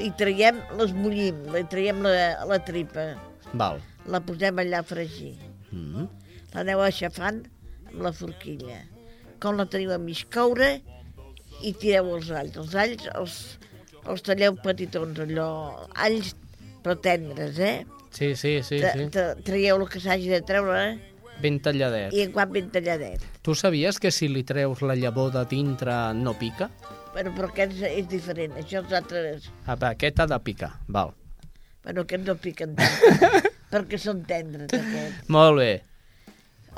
i traiem, les bullim, li traiem la, la tripa. Val. La posem allà a fregir. Mm. L'aneu aixafant amb la forquilla. Com la teniu a mig coure i tireu els alls. Els alls els, els talleu petitons, allò, alls però tendres, eh? Sí, sí, sí, Tra- tra- Traieu el que s'hagi de treure Ben talladet. i en quan ben talladet. Tu sabies que si li treus la llavor de dintre no pica? Bueno, però aquest és, és diferent. Això els altres... Apa, aquest ha de picar, val. Bueno, aquests no piquen tant, perquè són tendres, aquests. Molt bé.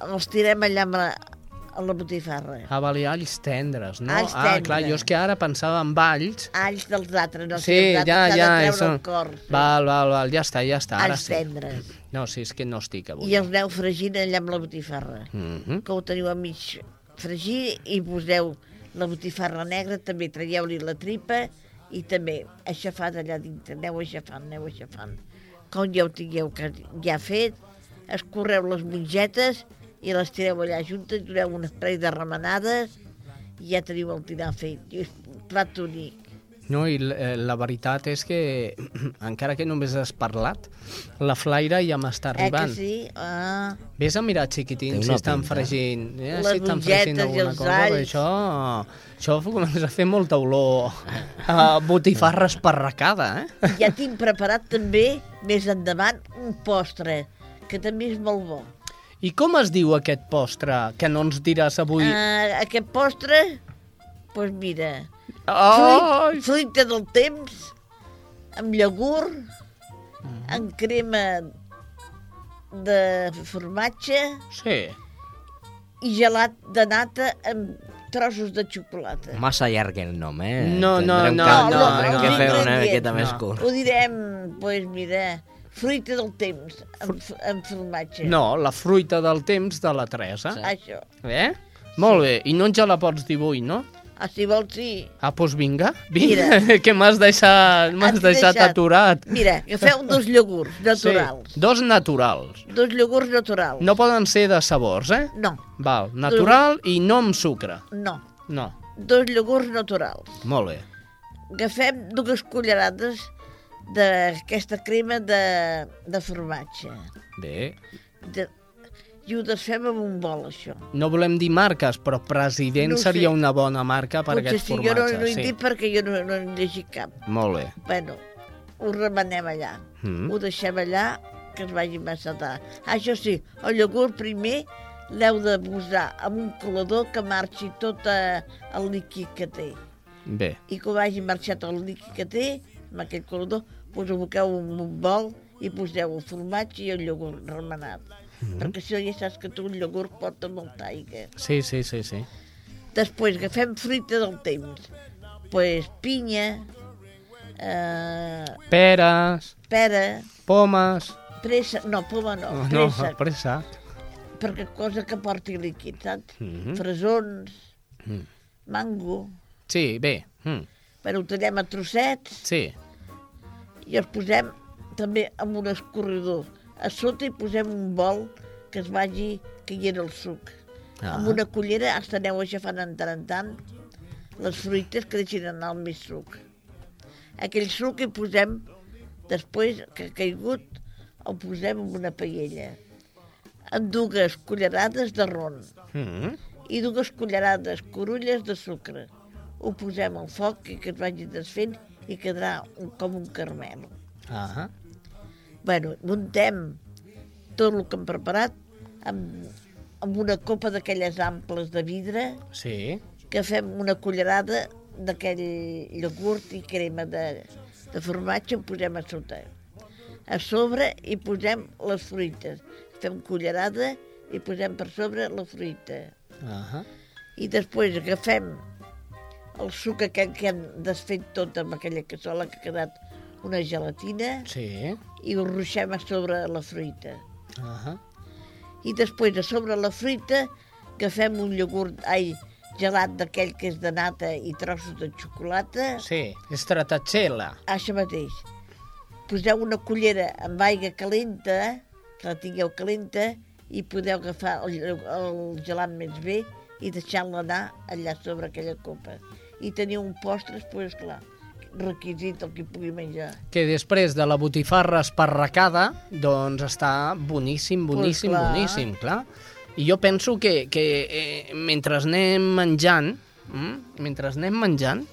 Els tirem allà amb la, amb la botifarra. Ah, vale, alls tendres, no? Alls ah, tendres. clar, jo és que ara pensava en alls. Alls dels altres, no sí, els ja, ja. de treure això- el cor. Val, val, val, ja està, ja està. Ara Alls sí. tendres. No, sí, és que no estic avui. I els aneu fregint allà amb la botifarra. Mm -hmm. Que ho teniu a mig fregir i poseu la botifarra negra, també traieu-li la tripa i també aixafat allà dintre, aneu aixafant, aneu aixafant. Com ja ho tingueu ja fet, escorreu les mongetes i les tireu allà juntes, doneu un parell de remenades i ja teniu el dinar fet. I és un plat únic. No, i eh, la veritat és que, encara que només has parlat, la flaire ja m'està Eh que arribant. sí? Ah. Vés a mirar, xiquitín, si estan pinta. fregint. Eh, Les si estan fregint alguna els cosa, alls. això, això comença a fer molta olor a botifarra esparracada, eh? Ja tinc preparat també, més endavant, un postre, que també és molt bo. I com es diu aquest postre que no ens diràs avui? Uh, aquest postre, doncs pues mira, Ai! fruit, fruita del temps, amb iogurt, Mm. amb crema de formatge Sí. i gelat de nata amb trossos de xocolata. Massa llarg el nom, eh? No, no, no, que, no, tindrem no. que fer una miqueta més curt. Ho direm, doncs pues mira, fruita del temps, amb, amb formatge. No, la fruita del temps de la Teresa. Això. Eh? Molt bé, i no ens ja la pots dir avui, no? Ah, si vols, sí. Ah, doncs vinga, vinga, Mira. que m'has deixat, m'has Has deixat, deixat. aturat. Mira, agafeu dos iogurts naturals. Sí, dos naturals. Dos iogurts naturals. No poden ser de sabors, eh? No, Val, natural i no amb sucre. no. No, Dos iogurts naturals. molt bé. Agafem dues cullerades d'aquesta crema de, de formatge. Bé, De, I ho desfem amb un bol, això. no volem dir marques, però president No ho sé. seria una bona marca per Potser aquest sí, jo no, no he dit perquè jo no, no he llegit cap. Molt bé. Bueno, ho remenem allà. Mm. Ho deixem allà que es vagi macetar. Ah, això sí, el iogurt primer l'heu de posar amb un colador que marxi tot eh, el líquid que té. Bé, I quan hagi marxat el líquid que té, amb aquell colador, doncs ho aboqueu en un bol i poseu el formatge i el iogurt remenat. Mhm. Perquè si no ja saps que tu el iogurt porta molta aigua. sí, sí, sí, sí. Després agafem fruita del temps. pues pinya, eh, Peres, pera, pomes... pressa, no, poma no, Oh, no, pressa, pressa. perquè cosa que porti líquid, saps? Mhm. Fresons, Mm. mango, Sí, bé. Mm. però ho tallem a trossets Sí, i els posem també amb un escorredor. A sota hi posem un bol que es vagi caient el suc. Ah. Amb una cullera els aneu aixafant en tant en tant les fruites que deixin anar el més suc. Aquell suc hi posem, després que ha caigut, el posem en una paella. Amb dues cullerades de ron Mm. i dues cullerades corulles de sucre. Ho posem al foc i que es vagi desfent i quedarà un, com un caramel. Ah. Bueno, muntem tot el que hem preparat amb, amb una copa d'aquelles amples de vidre Sí. que fem una cullerada d'aquell iogurt i crema de, de formatge, ho posem a sota. A sobre hi posem les fruites. Fem cullerada i posem per sobre la fruita. Ah. I després agafem el suc aquell que hem desfet tot amb aquella cassola que ha quedat una gelatina Sí. i ho ruixem a sobre la fruita. Ah. I després a sobre la fruita agafem un iogurt, ai, gelat d'aquell que és de nata i trossos de xocolata. Sí, stracciatella. Això mateix. Poseu una cullera amb aigua calenta, que la tingueu calenta, i podeu agafar el, el gelat més bé i deixar-la anar allà sobre aquella copa. I teniu un postre, doncs, clar, requisit el que pugui menjar. Que després de la botifarra esparracada, doncs està boníssim, boníssim, clar. boníssim, clar. I jo penso que, que eh, mentre anem menjant, mm, mentre anem menjant,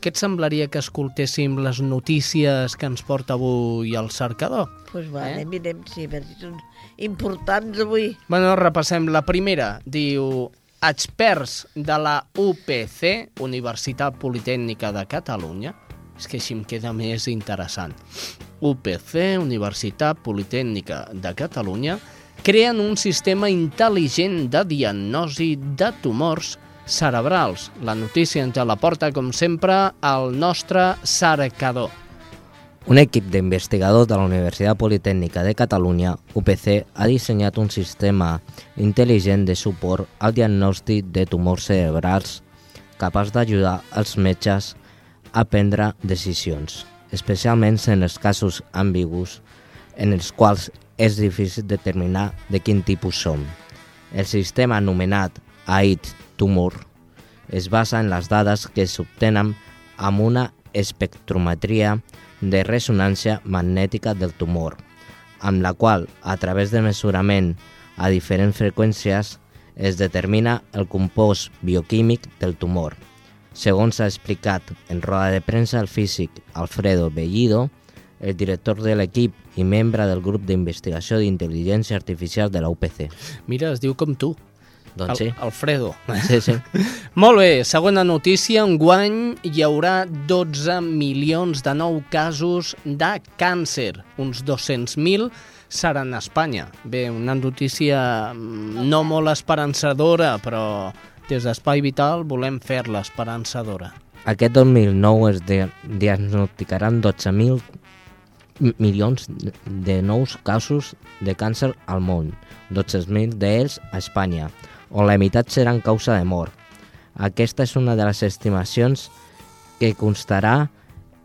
què et semblaria que escoltéssim les notícies que ens porta avui el cercador? Doncs pues va, eh? anem, anem, sí, a veure si són importants avui. Bueno, repassem. La primera diu experts de la UPC, Universitat Politècnica de Catalunya, és que així em queda més interessant. UPC, Universitat Politècnica de Catalunya, creen un sistema intel·ligent de diagnosi de tumors cerebrals. La notícia ens la porta, com sempre, el nostre cercador. Un equip d'investigadors de la Universitat Politècnica de Catalunya, UPC, ha dissenyat un sistema intel·ligent de suport al diagnòstic de tumors cerebrals capaç d'ajudar els metges prendre decisions, especialment en els casos ambigus en els quals és difícil determinar de quin tipus som. El sistema anomenat AID Tumor es basa en les dades que s'obtenen amb una espectrometria de ressonància magnètica del tumor, amb la qual, a través de mesurament a diferents freqüències, es determina el compost bioquímic del tumor. Segons ha explicat en roda de premsa el físic Alfredo Bellido, el director de l'equip i membre del grup d'investigació d'intel·ligència artificial de la UPC. Mira, es diu com tu. Doncs sí. Al Alfredo. Sí, sí. Molt bé, segona notícia. Enguany hi haurà 12 milions de nou casos de càncer. Uns 200.000 seran a Espanya. Bé, una notícia mm, no molt esperançadora, però des d'Espai Vital volem fer-la esperançadora. Aquest 2009 es diagnosticaran 12.000 milions de nous casos de càncer al món, 12.000 d'ells a Espanya, on la meitat seran causa de mort. Aquesta és una de les estimacions que constarà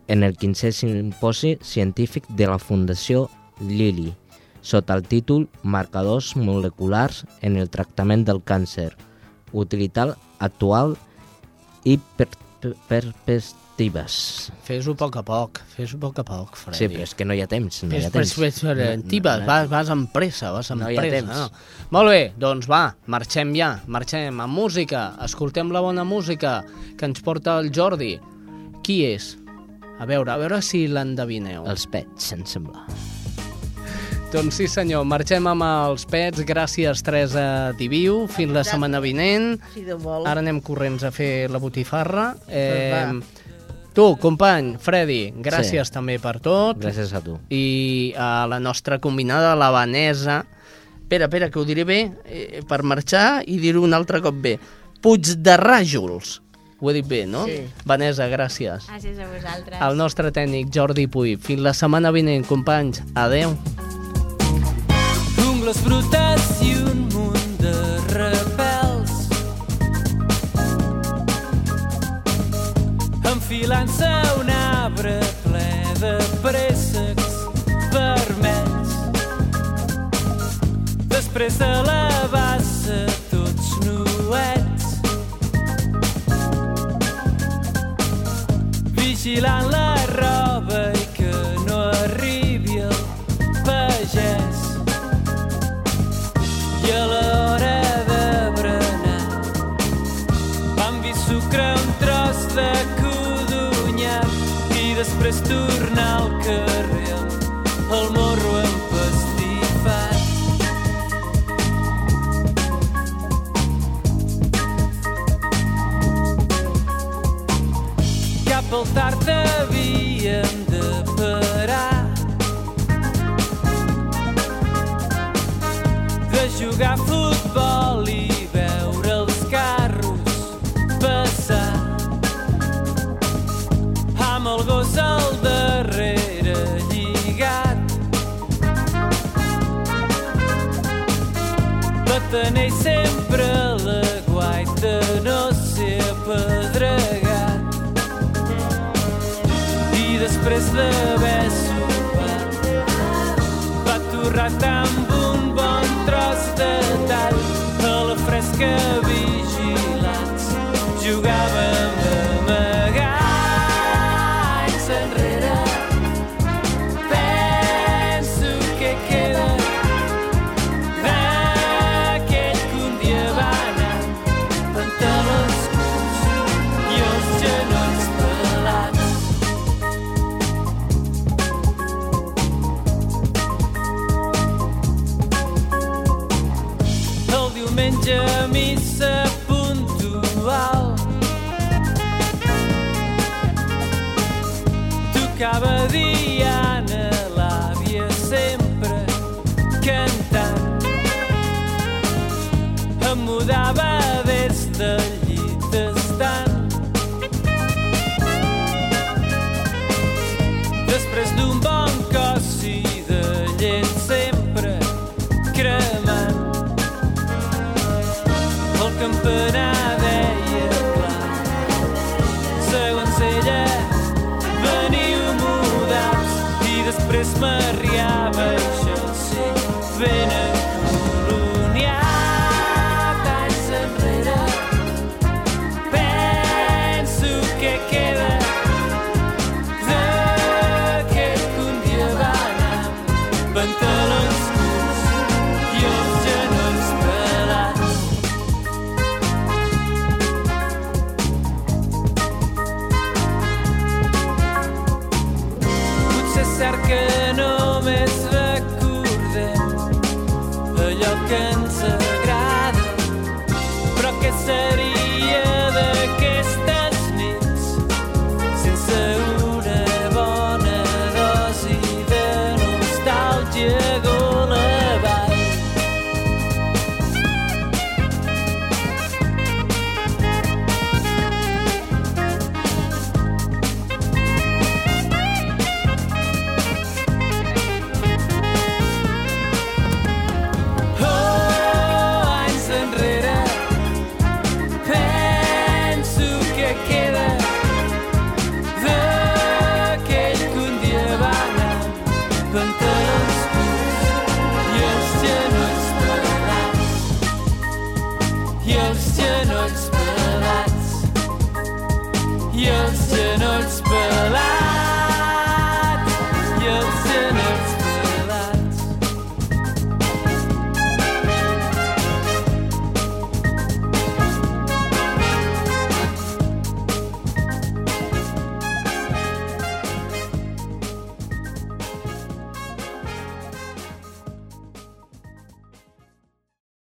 en el 15è simposi científic de la Fundació Lilly, sota el títol Marcadors moleculars en el tractament del càncer, utilitat actual i per perspectives. Fes-ho a poc a poc, fes-ho a poc a poc, Freddy. Sí, però és que no hi ha temps, no hi ha temps. fes, fes, no, vas, vas amb pressa, vas amb No hi ha pressa. temps. No. Molt bé, doncs va, marxem ja, marxem amb música, escoltem la bona música que ens porta el Jordi. Qui és? A veure, a veure si l'endevineu. Els pets, em sembla. Doncs sí senyor, marxem amb els pets, gràcies Teresa Diviu, fins la setmana vinent. Si Déu vol. Ara anem corrents a fer la botifarra. va. tu, company, Freddy, gràcies Sí. també per tot. Gràcies a tu. I a la nostra combinada, la Vanessa. Espera, espera, que ho diré bé, eh, per marxar i dir-ho un altre cop bé. Puig de Ràjols. Ho he dit bé, no? Sí. Vanessa, gràcies. Gràcies a vosaltres. El nostre tècnic, Jordi Puy. Fins la setmana vinent, companys. Adeu. Ungles brutes i un munt de repels. Enfilant-se un arbre ple de préssecs vermells. Després de la bassa tots nuets. Vigilant la roba tard havíem de parar de jugar a futbol i veure els carros passar amb el gos al darrere lligat batenell sempre a la guaita no ser apedregat després d'haver sopat va torrat amb un bon tros de tall a la fresca vigilats jugàvem